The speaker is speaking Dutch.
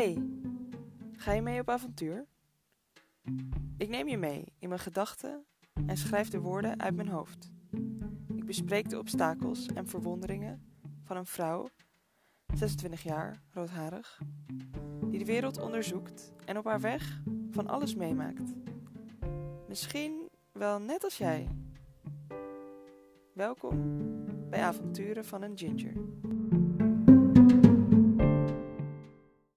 Hey, Ga je mee op avontuur? Ik neem je mee in mijn gedachten en schrijf de woorden uit mijn hoofd. Ik bespreek de obstakels en verwonderingen van een vrouw, 26 jaar, roodharig, die de wereld onderzoekt en op haar weg van alles meemaakt. Misschien wel net als jij. Welkom bij Avonturen van een Ginger.